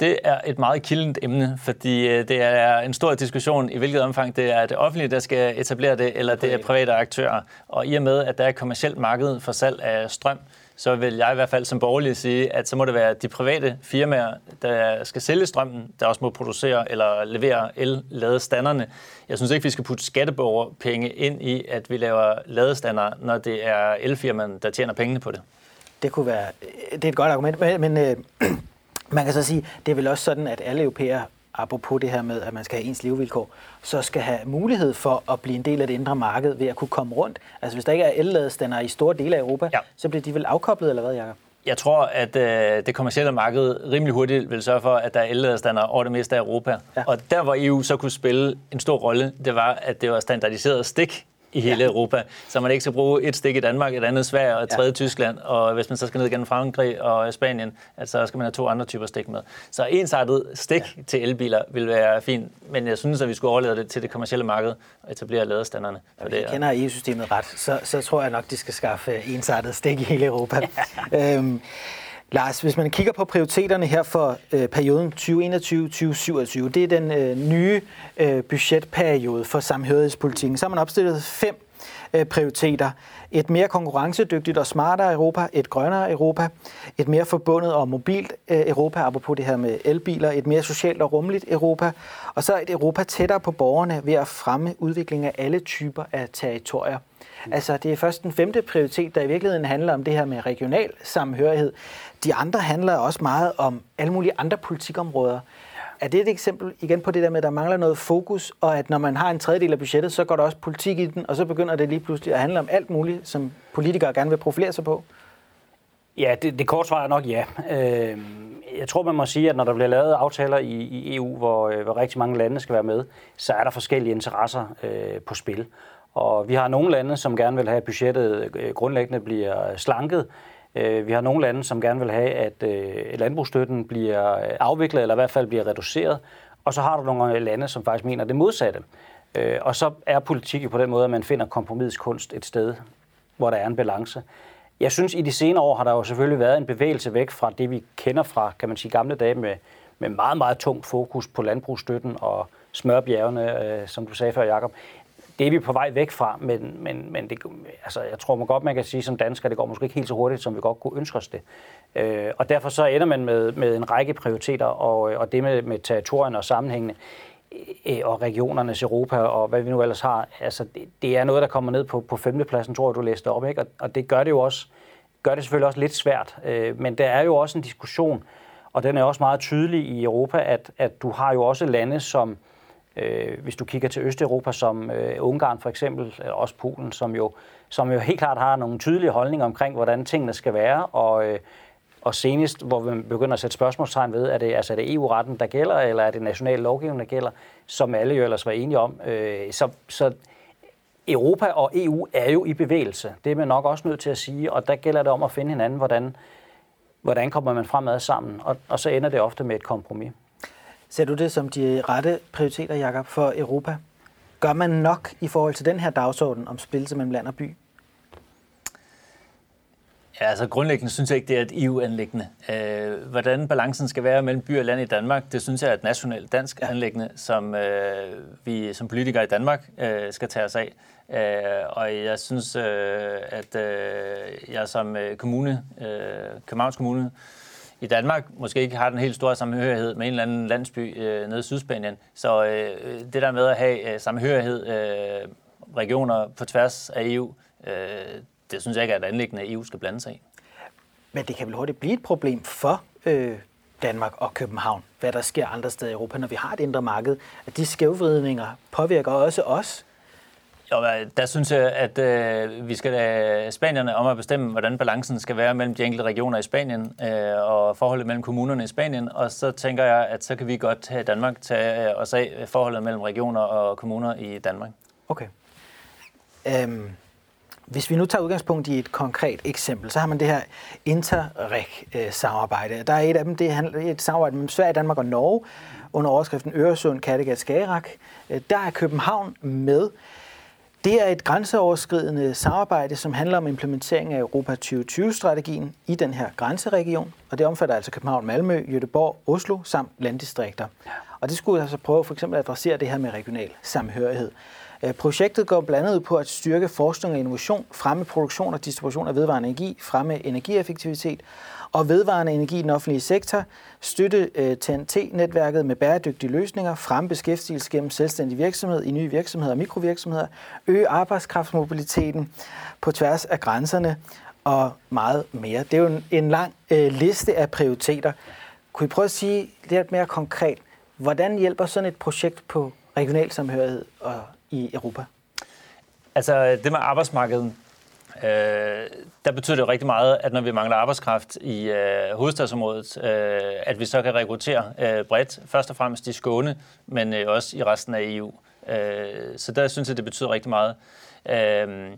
Det er et meget kildent emne, fordi det er en stor diskussion i hvilket omfang det er det offentlige, der skal etablere det, eller det er private aktører. Og i og med, at der er et kommersielt marked for salg af strøm, så vil jeg i hvert fald som borgerlig sige, at så må det være de private firmaer, der skal sælge strømmen, der også må producere eller levere el-ladestanderne. Jeg synes ikke, vi skal putte skatteborgerpenge ind i, at vi laver ladestander, når det er elfirmaen, der tjener pengene på det. Det kunne være, det er et godt argument, men, men øh, man kan så sige, det er vel også sådan, at alle europæere apropos det her med, at man skal have ens levevilkår, så skal have mulighed for at blive en del af det indre marked ved at kunne komme rundt. Altså hvis der ikke er elladestandere i store dele af Europa, ja. så bliver de vel afkoblet, eller hvad, Jacob? Jeg tror, at øh, det kommercielle marked rimelig hurtigt vil sørge for, at der er elladestandere over det meste af Europa. Ja. Og der, hvor EU så kunne spille en stor rolle, det var, at det var standardiseret stik i hele ja. Europa, så man ikke skal bruge et stik i Danmark, et andet Sverige og et tredje ja. Tyskland, og hvis man så skal ned gennem Frankrig og Spanien, at så skal man have to andre typer stik med. Så ensartet stik ja. til elbiler vil være fint, men jeg synes, at vi skulle overlade det til det kommercielle marked og etablere ladestanderne. For det, jeg kender EU-systemet ret, så, så tror jeg nok, de skal skaffe ensartet stik i hele Europa. Ja. Øhm, Lars, hvis man kigger på prioriteterne her for øh, perioden 2021-2027, det er den øh, nye øh, budgetperiode for samhørighedspolitikken, så har man opstillet fem Øh, prioriteter. Et mere konkurrencedygtigt og smartere Europa, et grønnere Europa, et mere forbundet og mobilt øh, Europa, apropos det her med elbiler, et mere socialt og rummeligt Europa, og så et Europa tættere på borgerne ved at fremme udviklingen af alle typer af territorier. Altså, det er først den femte prioritet, der i virkeligheden handler om det her med regional samhørighed. De andre handler også meget om alle mulige andre politikområder. Er det et eksempel igen på det der med, at der mangler noget fokus, og at når man har en tredjedel af budgettet, så går der også politik i den, og så begynder det lige pludselig at handle om alt muligt, som politikere gerne vil profilere sig på? Ja, det, det korte svar er nok ja. Øh, jeg tror, man må sige, at når der bliver lavet aftaler i, i EU, hvor, øh, hvor rigtig mange lande skal være med, så er der forskellige interesser øh, på spil. Og vi har nogle lande, som gerne vil have, at budgettet øh, grundlæggende bliver slanket. Øh, vi har nogle lande, som gerne vil have, øh, at landbrugsstøtten bliver afviklet, eller i hvert fald bliver reduceret. Og så har du nogle lande, som faktisk mener det modsatte. Øh, og så er politik på den måde, at man finder kompromisets kunst et sted, hvor der er en balance. Jeg synes, i de senere år har der jo selvfølgelig været en bevægelse væk fra det, vi kender fra, kan man sige, gamle dage med, med meget, meget tungt fokus på landbrugsstøtten og smørbjergene, øh, som du sagde før, Jacob det er vi på vej væk fra, men, men, men det, altså, jeg tror man godt, man kan sige som dansker, det går måske ikke helt så hurtigt, som vi godt kunne ønske os det. Øh, og derfor så ender man med, med en række prioriteter, og, øh, og det med, med territorierne og sammenhængene, øh, og regionernes Europa, og hvad vi nu ellers har, altså det, det er noget, der kommer ned på, på femtepladsen, tror jeg, du læste op, ikke? Og, og det gør det jo også, gør det selvfølgelig også lidt svært, øh, men der er jo også en diskussion, og den er også meget tydelig i Europa, at, at du har jo også lande, som, Øh, hvis du kigger til Østeuropa som øh, Ungarn for eksempel, eller også Polen, som jo, som jo helt klart har nogle tydelige holdninger omkring, hvordan tingene skal være, og, øh, og senest, hvor vi begynder at sætte spørgsmålstegn ved, er det, altså, er det EU-retten, der gælder, eller er det national lovgivning, der gælder, som alle jo ellers var enige om. Øh, så, så Europa og EU er jo i bevægelse. Det er man nok også nødt til at sige, og der gælder det om at finde hinanden, hvordan, hvordan kommer man fremad sammen, og, og så ender det ofte med et kompromis. Ser du det som de rette prioriteter, Jakob, for Europa? Gør man nok i forhold til den her dagsorden om splittelse mellem land og by? Ja, altså grundlæggende synes jeg ikke, det er et EU-anlæggende. Øh, hvordan balancen skal være mellem by og land i Danmark, det synes jeg er et nationalt dansk ja. anlæggende, som øh, vi som politikere i Danmark øh, skal tage os af. Øh, og jeg synes, øh, at øh, jeg som øh, kommune, øh, Københavns Kommune, i Danmark måske ikke har den helt store samhørighed med en eller anden landsby øh, nede i Sydspanien. Så øh, det der med at have øh, samhørighed øh, regioner på tværs af EU, øh, det synes jeg ikke er et anlæggende, at EU skal blande sig i. Men det kan vel hurtigt blive et problem for øh, Danmark og København, hvad der sker andre steder i Europa, når vi har et indre marked, at de skævvridninger påvirker også os. Jo, der synes jeg, at øh, vi skal lade spanierne om at bestemme, hvordan balancen skal være mellem de enkelte regioner i Spanien øh, og forholdet mellem kommunerne i Spanien. Og så tænker jeg, at så kan vi godt her i Danmark tage øh, os af forholdet mellem regioner og kommuner i Danmark. Okay. Øhm, hvis vi nu tager udgangspunkt i et konkret eksempel, så har man det her Interreg-samarbejde. Der er et af dem, det er et samarbejde mellem Sverige, Danmark og Norge under overskriften Øresund, Kattegat, Skagerak. Øh, der er København med. Det er et grænseoverskridende samarbejde, som handler om implementering af Europa 2020-strategien i den her grænseregion, og det omfatter altså København, Malmø, Göteborg, Oslo samt landdistrikter. Og det skulle altså prøve for eksempel at adressere det her med regional samhørighed. Øh, projektet går blandt andet på at styrke forskning og innovation, fremme produktion og distribution af vedvarende energi, fremme energieffektivitet og vedvarende energi i den offentlige sektor, støtte øh, TNT-netværket med bæredygtige løsninger, fremme beskæftigelse gennem selvstændig virksomhed i nye virksomheder og mikrovirksomheder, øge arbejdskraftsmobiliteten på tværs af grænserne og meget mere. Det er jo en, en lang øh, liste af prioriteter. Kunne I prøve at sige lidt mere konkret, hvordan hjælper sådan et projekt på regional samhørighed og i Europa? Altså det med arbejdsmarkedet, øh, der betyder det jo rigtig meget, at når vi mangler arbejdskraft i øh, hovedstadsområdet, øh, at vi så kan rekruttere øh, bredt, først og fremmest i Skåne, men øh, også i resten af EU. Øh, så der synes jeg, det betyder rigtig meget. Øh,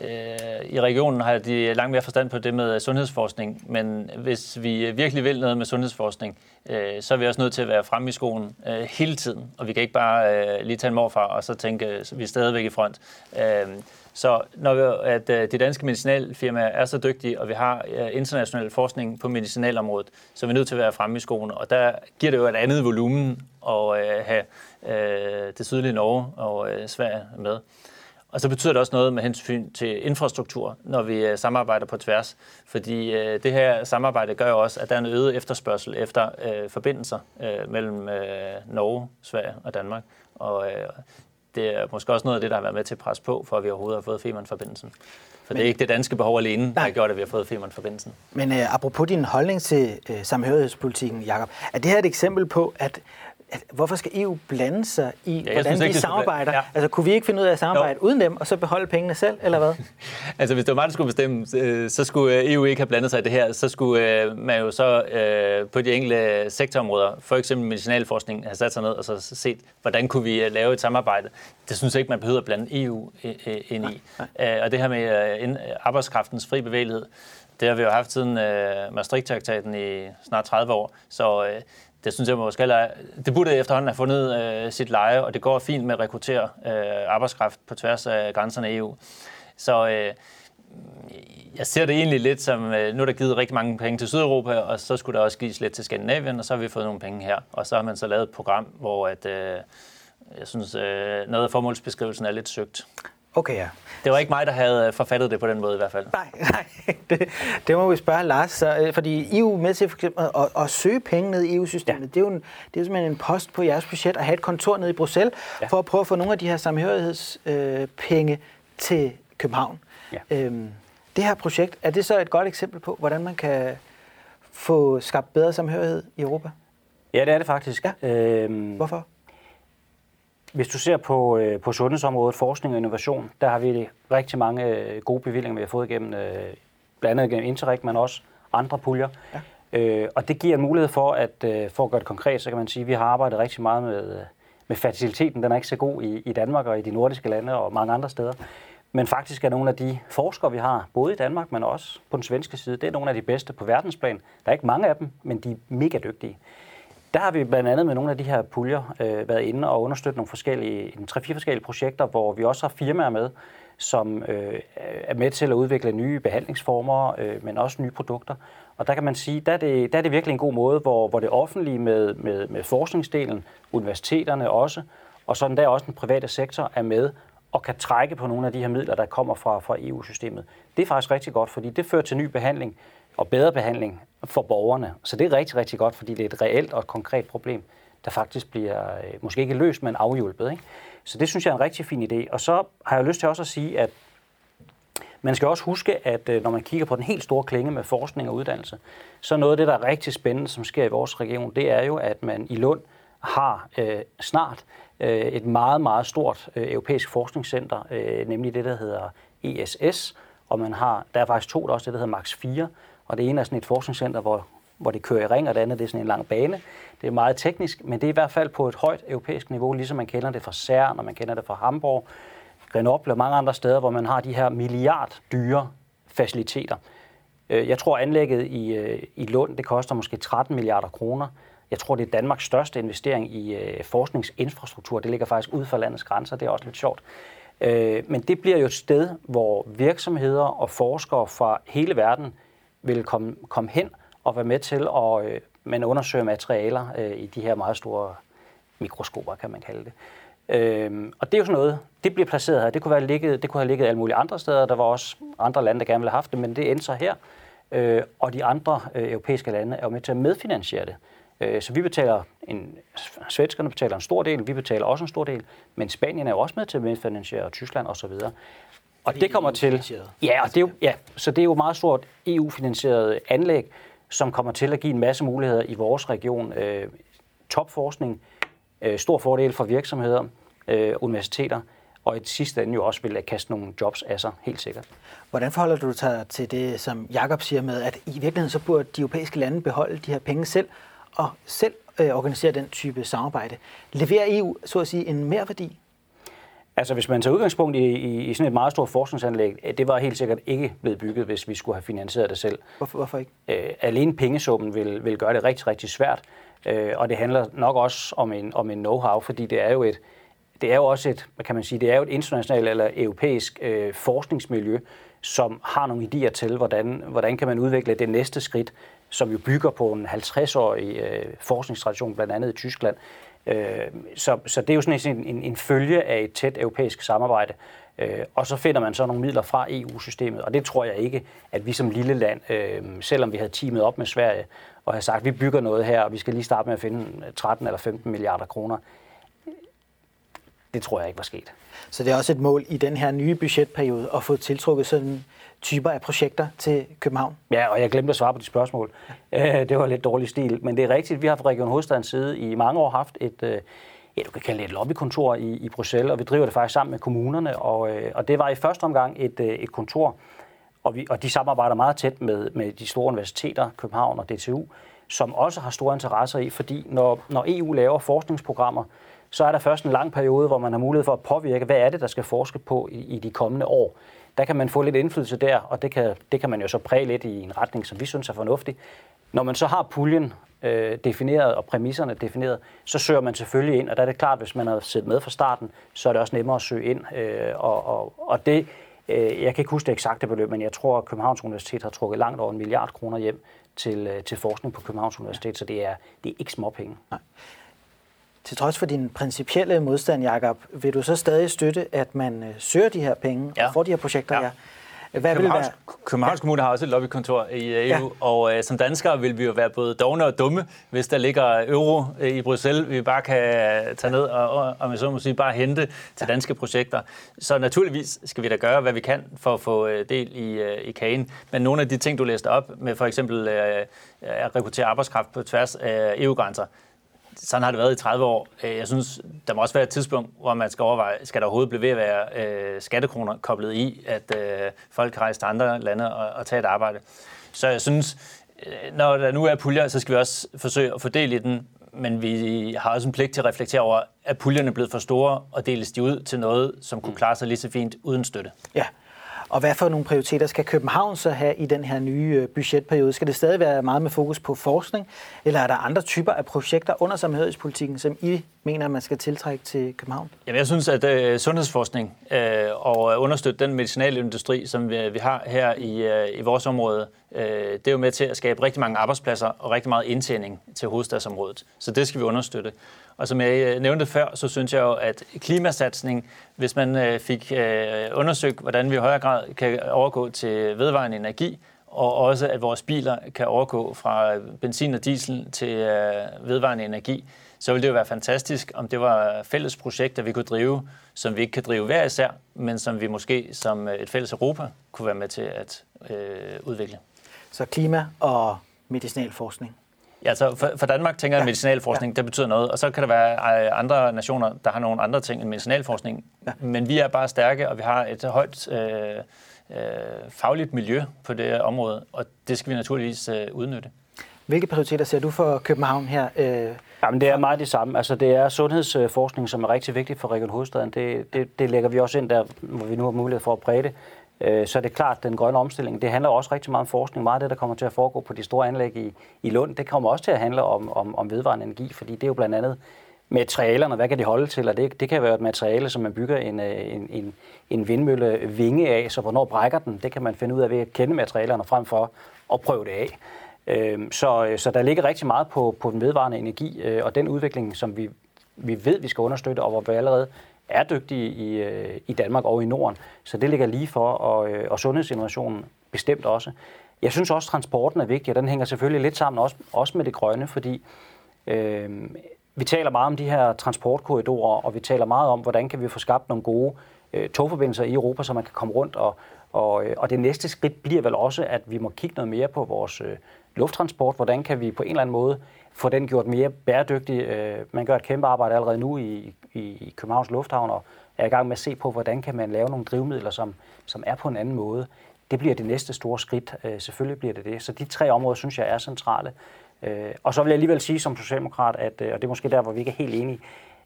Øh, I regionen har de langt mere forstand på det med sundhedsforskning, men hvis vi virkelig vil noget med sundhedsforskning, øh, så er vi også nødt til at være fremme i skolen øh, hele tiden, og vi kan ikke bare øh, lige tage en morfar og så tænke, at vi er stadigvæk i front. Øh, så når vi, at øh, de danske medicinalfirmaer er så dygtige, og vi har øh, international forskning på medicinalområdet, så er vi nødt til at være fremme i skoene. og der giver det jo et andet volumen at øh, have det sydlige Norge og Sverige med. Og så betyder det også noget med hensyn til infrastruktur, når vi samarbejder på tværs. Fordi øh, det her samarbejde gør jo også, at der er en øget efterspørgsel efter øh, forbindelser øh, mellem øh, Norge, Sverige og Danmark. Og øh, det er måske også noget af det, der har været med til at presse på, for at vi overhovedet har fået Femern-forbindelsen. For Men, det er ikke det danske behov alene, der har gjort, at vi har fået Femern-forbindelsen. Men øh, apropos din holdning til øh, samhørighedspolitikken, Jakob, er det her et eksempel på, at at, hvorfor skal EU blande sig i, ja, hvordan synes, de samarbejder? Ja. Altså, kunne vi ikke finde ud af at samarbejde jo. uden dem, og så beholde pengene selv, eller hvad? altså, hvis det var mig, der skulle bestemme, øh, så skulle EU ikke have blandet sig i det her. Så skulle øh, man jo så øh, på de enkelte sektorområder, for eksempel medicinalforskning, have sat sig ned og så set, hvordan kunne vi lave et samarbejde. Det synes jeg ikke, man behøver at blande EU ind i. Nej. Og det her med arbejdskraftens fri bevægelighed, det har vi jo haft siden Maastricht-traktaten i snart 30 år. Så det synes jeg måske heller det burde efterhånden have fundet øh, sit leje, og det går fint med at rekruttere øh, arbejdskraft på tværs af grænserne i EU. Så øh, jeg ser det egentlig lidt som, øh, nu er der givet rigtig mange penge til Sydeuropa, og så skulle der også gives lidt til Skandinavien, og så har vi fået nogle penge her. Og så har man så lavet et program, hvor at, øh, jeg synes, øh, noget af formålsbeskrivelsen er lidt søgt. Okay, ja. Det var ikke mig, der havde forfattet det på den måde i hvert fald. Nej, nej. Det, det må vi spørge Lars. Så, øh, fordi EU med til for eksempel at, at, at søge penge ned i EU-systemet, ja. det, er jo en, det er simpelthen en post på jeres budget at have et kontor nede i Bruxelles, ja. for at prøve at få nogle af de her samhørighedspenge øh, til København. Ja. Øhm, det her projekt, er det så et godt eksempel på, hvordan man kan få skabt bedre samhørighed i Europa? Ja, det er det faktisk. Ja. Øhm, Hvorfor? Hvis du ser på, øh, på sundhedsområdet, forskning og innovation, der har vi rigtig mange øh, gode bevillinger, vi har fået igennem, øh, blandt andet gennem Interreg, men også andre puljer. Ja. Øh, og det giver en mulighed for, at øh, for at gøre det konkret, så kan man sige, at vi har arbejdet rigtig meget med, med faciliteten. Den er ikke så god i, i Danmark og i de nordiske lande og mange andre steder. Men faktisk er nogle af de forskere, vi har, både i Danmark, men også på den svenske side, det er nogle af de bedste på verdensplan. Der er ikke mange af dem, men de er mega dygtige der har vi blandt andet med nogle af de her puljer øh, været inde og understøtte nogle forskellige, en tre-fire forskellige projekter, hvor vi også har firmaer med, som øh, er med til at udvikle nye behandlingsformer, øh, men også nye produkter. Og der kan man sige, der er det, der er det virkelig en god måde, hvor, hvor det offentlige med, med, med forskningsdelen, universiteterne også, og sådan der også den private sektor er med og kan trække på nogle af de her midler, der kommer fra, fra EU-systemet. Det er faktisk rigtig godt, fordi det fører til ny behandling og bedre behandling for borgerne. Så det er rigtig, rigtig godt, fordi det er et reelt og et konkret problem, der faktisk bliver øh, måske ikke løst, men afhjulpet. Ikke? Så det synes jeg er en rigtig fin idé. Og så har jeg lyst til også at sige, at man skal også huske, at øh, når man kigger på den helt store klinge med forskning og uddannelse, så noget af det, der er rigtig spændende, som sker i vores region, det er jo, at man i Lund har øh, snart øh, et meget, meget stort øh, europæisk forskningscenter, øh, nemlig det, der hedder ESS, og man har, der er faktisk to, der også det, der hedder Max 4, og det ene er sådan et forskningscenter, hvor, hvor det kører i ring, og det andet det er sådan en lang bane. Det er meget teknisk, men det er i hvert fald på et højt europæisk niveau, ligesom man kender det fra CERN, og man kender det fra Hamburg, Grenoble og mange andre steder, hvor man har de her milliarddyre faciliteter. Øh, jeg tror, anlægget i, øh, i Lund, det koster måske 13 milliarder kroner. Jeg tror, det er Danmarks største investering i øh, forskningsinfrastruktur. Det ligger faktisk ud for landets grænser. Det er også lidt sjovt. Øh, men det bliver jo et sted, hvor virksomheder og forskere fra hele verden vil komme, komme hen og være med til at øh, man undersøge materialer øh, i de her meget store mikroskoper, kan man kalde det. Øhm, og det er jo sådan noget, det bliver placeret her. Det kunne, være ligget, det kunne have ligget alle mulige andre steder. Der var også andre lande, der gerne ville have haft det, men det endte så her. Øh, og de andre øh, europæiske lande er jo med til at medfinansiere det. Øh, så vi betaler, en, svenskerne betaler en stor del, vi betaler også en stor del, men Spanien er jo også med til at medfinansiere, og Tyskland osv. Og, det kommer til... Ja, og det er jo, ja, så det er jo meget stort EU-finansieret anlæg, som kommer til at give en masse muligheder i vores region. Øh, topforskning, øh, stor fordel for virksomheder, øh, universiteter, og i sidste ende jo også vil kaste nogle jobs af sig, helt sikkert. Hvordan forholder du dig til det, som Jakob siger med, at i virkeligheden så burde de europæiske lande beholde de her penge selv, og selv øh, organisere den type samarbejde? Leverer EU, så at sige, en mere værdi? Altså hvis man tager udgangspunkt i, i, i sådan et meget stort forskningsanlæg, øh, det var helt sikkert ikke blevet bygget, hvis vi skulle have finansieret det selv. Hvorfor, hvorfor ikke? Øh, alene pengesummen vil, vil gøre det rigtig, rigtig svært. Øh, og det handler nok også om en, om en know-how, fordi det er jo et, det er jo også et, hvad kan man sige, det er jo et internationalt eller europæisk øh, forskningsmiljø, som har nogle idéer til, hvordan, hvordan kan man udvikle det næste skridt, som jo bygger på en 50-årig øh, forskningstradition, blandt andet i Tyskland. Øh, så, så det er jo sådan en, en, en følge af et tæt europæisk samarbejde. Øh, og så finder man så nogle midler fra EU-systemet, og det tror jeg ikke, at vi som lille land, øh, selvom vi havde teamet op med Sverige og havde sagt, at vi bygger noget her, og vi skal lige starte med at finde 13 eller 15 milliarder kroner, det tror jeg ikke var sket. Så det er også et mål i den her nye budgetperiode at få tiltrukket sådan typer af projekter til København? Ja, og jeg glemte at svare på de spørgsmål. Øh, det var lidt dårlig stil, men det er rigtigt. Vi har fra Region Hovedstadens side i mange år haft et, øh, ja, du kan kalde det et lobbykontor i, i Bruxelles, og vi driver det faktisk sammen med kommunerne, og, øh, og det var i første omgang et, et kontor, og, vi, og de samarbejder meget tæt med, med de store universiteter, København og DTU, som også har store interesser i, fordi når, når EU laver forskningsprogrammer, så er der først en lang periode, hvor man har mulighed for at påvirke, hvad er det, der skal forske på i, i de kommende år. Der kan man få lidt indflydelse der, og det kan, det kan man jo så præge lidt i en retning, som vi synes er fornuftig. Når man så har puljen øh, defineret og præmisserne defineret, så søger man selvfølgelig ind, og der er det klart, at hvis man har siddet med fra starten, så er det også nemmere at søge ind. Øh, og, og, og det, øh, jeg kan ikke huske det eksakte beløb, men jeg tror, at Københavns Universitet har trukket langt over en milliard kroner hjem til, øh, til forskning på Københavns Universitet, så det er, det er ikke småpenge. Nej. Til trods for din principielle modstand, Jacob, vil du så stadig støtte, at man øh, søger de her penge ja. og får de her projekter? Ja. Ja. Hvad Københavns, vil være? Københavns Kommune har også et lobbykontor i EU, ja. og øh, som danskere vil vi jo være både dogne og dumme, hvis der ligger euro øh, i Bruxelles, vi bare kan tage ned og, og, og så må sige, bare hente til ja. danske projekter. Så naturligvis skal vi da gøre, hvad vi kan for at få øh, del i, øh, i kagen. Men nogle af de ting, du læste op med for eksempel øh, at rekruttere arbejdskraft på tværs af EU-grænser, sådan har det været i 30 år. Øh, jeg synes, der må også være et tidspunkt, hvor man skal overveje, skal der overhovedet blive ved at være øh, skattekroner koblet i, at øh, folk kan rejse til andre lande og, og tage et arbejde. Så jeg synes, når der nu er puljer, så skal vi også forsøge at fordele i den, men vi har også en pligt til at reflektere over, at puljerne er blevet for store, og deles de ud til noget, som kunne klare sig lige så fint uden støtte. Ja, og hvad for nogle prioriteter skal København så have i den her nye øh, budgetperiode? Skal det stadig være meget med fokus på forskning, eller er der andre typer af projekter under samhørighedspolitikken, som I mener, man skal tiltrække til København? Jamen, jeg synes, at uh, sundhedsforskning uh, og understøtte den medicinalindustri, som vi, vi har her i, uh, i vores område, uh, det er jo med til at skabe rigtig mange arbejdspladser og rigtig meget indtjening til hovedstadsområdet. Så det skal vi understøtte. Og som jeg øh, nævnte før, så synes jeg jo, at klimasatsning, hvis man øh, fik øh, undersøgt, hvordan vi i højere grad kan overgå til vedvarende energi, og også at vores biler kan overgå fra benzin og diesel til vedvarende energi, så ville det jo være fantastisk, om det var fælles projekter, vi kunne drive, som vi ikke kan drive hver især, men som vi måske som et fælles Europa kunne være med til at øh, udvikle. Så klima og medicinalforskning. Ja, så for, for Danmark tænker jeg, at medicinalforskning, ja. det betyder noget, og så kan der være andre nationer, der har nogle andre ting end medicinalforskning. Ja. Men vi er bare stærke, og vi har et højt øh, øh, fagligt miljø på det område, og det skal vi naturligvis øh, udnytte. Hvilke prioriteter ser du for København her? Øh, Jamen, det er meget det samme. Altså, det er sundhedsforskning, som er rigtig vigtigt for Region Hovedstaden. Det, det, det lægger vi også ind der, hvor vi nu har mulighed for at præge det. Øh, så er det klart, at den grønne omstilling, det handler også rigtig meget om forskning. Meget af det, der kommer til at foregå på de store anlæg i, i Lund, det kommer også til at handle om, om, om vedvarende energi, fordi det er jo blandt andet materialerne, hvad kan de holde til? Og det, det kan være et materiale, som man bygger en, øh, en, en, en vindmølle vinge af, så hvornår brækker den? Det kan man finde ud af ved at kende materialerne frem for at prøve det af. Øhm, så, øh, så der ligger rigtig meget på, på den vedvarende energi, øh, og den udvikling, som vi, vi ved, vi skal understøtte, og hvor vi allerede er dygtige i, øh, i Danmark og i Norden. Så det ligger lige for, og, øh, og sundhedsinnovationen bestemt også. Jeg synes også, at transporten er vigtig, og den hænger selvfølgelig lidt sammen også, også med det grønne, fordi øh, vi taler meget om de her transportkorridorer, og vi taler meget om, hvordan kan vi få skabt nogle gode øh, togforbindelser i Europa, så man kan komme rundt. Og, og, øh, og det næste skridt bliver vel også, at vi må kigge noget mere på vores øh, lufttransport. Hvordan kan vi på en eller anden måde få den gjort mere bæredygtig? Øh, man gør et kæmpe arbejde allerede nu i, i, i Københavns Lufthavn, og er i gang med at se på, hvordan kan man lave nogle drivmidler, som, som er på en anden måde. Det bliver det næste store skridt. Øh, selvfølgelig bliver det det. Så de tre områder, synes jeg, er centrale. Øh, og så vil jeg alligevel sige som socialdemokrat, at, øh, og det er måske der, hvor vi ikke er helt enige,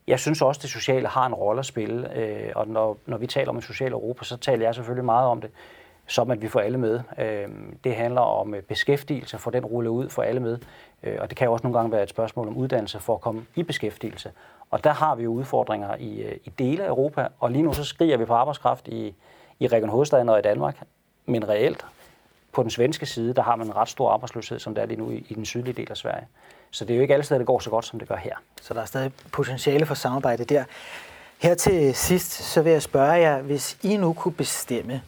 jeg synes også, at det sociale har en rolle at spille, øh, og når, når vi taler om en social Europa, så taler jeg selvfølgelig meget om det som at vi får alle med. Øhm, det handler om øh, beskæftigelse, for den ruller ud for alle med. Øh, og det kan jo også nogle gange være et spørgsmål om uddannelse for at komme i beskæftigelse. Og der har vi jo udfordringer i, øh, i dele af Europa, og lige nu så skriger vi på arbejdskraft i, i Region Hovedstaden og i Danmark, men reelt på den svenske side, der har man en ret stor arbejdsløshed, som der er lige nu i, i den sydlige del af Sverige. Så det er jo ikke alle steder, det går så godt, som det gør her. Så der er stadig potentiale for samarbejde der. Her til sidst, så vil jeg spørge jer, hvis I nu kunne bestemme,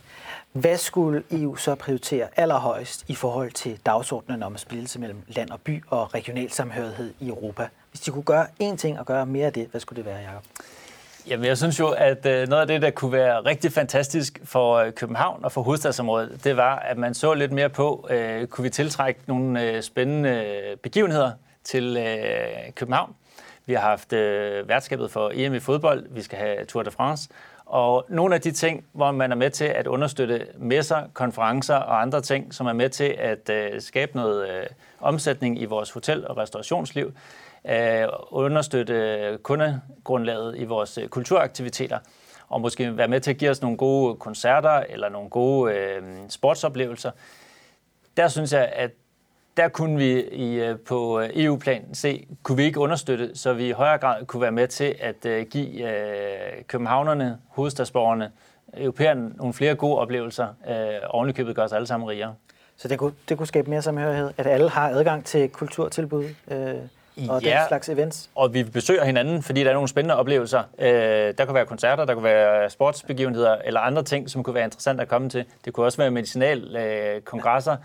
hvad skulle EU så prioritere allerhøjst i forhold til dagsordenen om splittelse mellem land og by og regional samhørighed i Europa? Hvis de kunne gøre én ting og gøre mere af det, hvad skulle det være, Jacob? Jamen, jeg synes jo, at øh, noget af det, der kunne være rigtig fantastisk for øh, København og for hovedstadsområdet, det var, at man så lidt mere på, øh, kunne vi tiltrække nogle øh, spændende begivenheder til øh, København. Vi har haft øh, værtskabet for EM i fodbold, vi skal have Tour de France, og nogle af de ting, hvor man er med til at understøtte messer, konferencer og andre ting, som er med til at øh, skabe noget øh, omsætning i vores hotel- og restaurationsliv, øh, understøtte kundegrundlaget i vores øh, kulturaktiviteter, og måske være med til at give os nogle gode koncerter eller nogle gode øh, sportsoplevelser. Der synes jeg, at der kunne vi i, øh, på øh, EU-plan se, kunne vi ikke understøtte, så vi i højere grad kunne være med til at øh, give københavnerne, hovedstadsborgerne, europæerne nogle flere gode oplevelser, og ovenikøbet gør os alle sammen rigere. Så det kunne, det kunne skabe mere samhørighed, at alle har adgang til kulturtilbud øh, og ja, den slags events? og vi besøger hinanden, fordi der er nogle spændende oplevelser. Øh, der kunne være koncerter, der kunne være sportsbegivenheder eller andre ting, som kunne være interessant at komme til. Det kunne også være medicinalkongresser. Øh,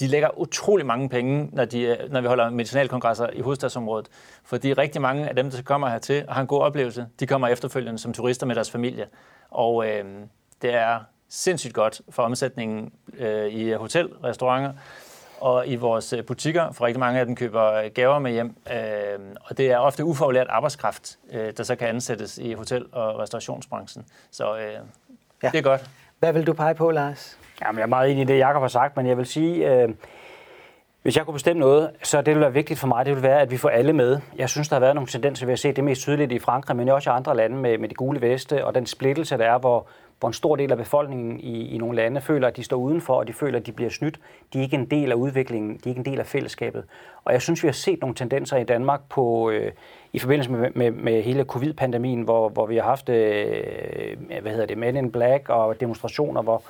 de lægger utrolig mange penge, når, de, når vi holder medicinalkongresser i hovedstadsområdet. Fordi rigtig mange af dem, der kommer hertil og har en god oplevelse, de kommer efterfølgende som turister med deres familie. Og øh, det er sindssygt godt for omsætningen øh, i hotel, restauranter og i vores øh, butikker, for rigtig mange af dem køber gaver med hjem. Øh, og det er ofte ufaglært arbejdskraft, øh, der så kan ansættes i hotel- og restaurationsbranchen. Så øh, ja. det er godt. Hvad vil du pege på, Lars? Jamen, jeg er meget enig i det, Jacob har sagt, men jeg vil sige, øh, hvis jeg kunne bestemme noget, så det vil være vigtigt for mig, det vil være, at vi får alle med. Jeg synes, der har været nogle tendenser, vi har set det mest tydeligt i Frankrig, men også i andre lande med, med de gule veste og den splittelse, der er, hvor, hvor en stor del af befolkningen i, i nogle lande føler, at de står udenfor, og de føler, at de bliver snydt. De er ikke en del af udviklingen, de er ikke en del af fællesskabet. Og jeg synes, vi har set nogle tendenser i Danmark på, øh, i forbindelse med, med, med hele covid-pandemien, hvor, hvor vi har haft øh, hvad hedder det, Men in Black og demonstrationer, hvor,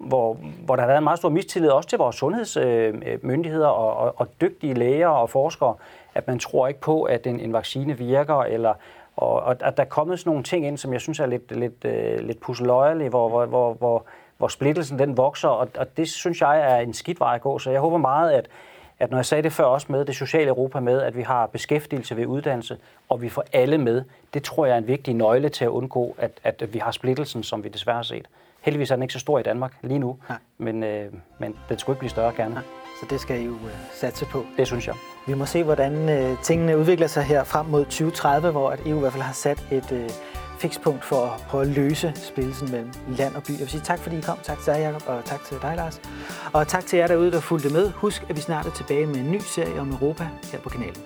hvor, hvor der har været en meget stor mistillid også til vores sundhedsmyndigheder og, og, og dygtige læger og forskere, at man tror ikke på, at en, en vaccine virker, eller og, og at der er kommet sådan nogle ting ind, som jeg synes er lidt, lidt, øh, lidt pusseløjelige, hvor, hvor, hvor, hvor, hvor splittelsen den vokser, og, og det synes jeg er en skidt vej at gå. Så jeg håber meget, at, at når jeg sagde det før også med det sociale Europa med, at vi har beskæftigelse ved uddannelse, og vi får alle med, det tror jeg er en vigtig nøgle til at undgå, at, at vi har splittelsen, som vi desværre har set. Heldigvis er den ikke så stor i Danmark lige nu, Nej. men, øh, men den skulle ikke blive større gerne. Nej. Så det skal I jo øh, satse på. Det synes jeg. Vi må se, hvordan øh, tingene udvikler sig her frem mod 2030, hvor at EU i hvert fald har sat et øh, fikspunkt for at prøve at løse spillet mellem land og by. Jeg vil sige tak, fordi I kom. Tak til dig, Jacob, og tak til dig, Lars. Og tak til jer derude, der fulgte med. Husk, at vi snart er tilbage med en ny serie om Europa her på kanalen.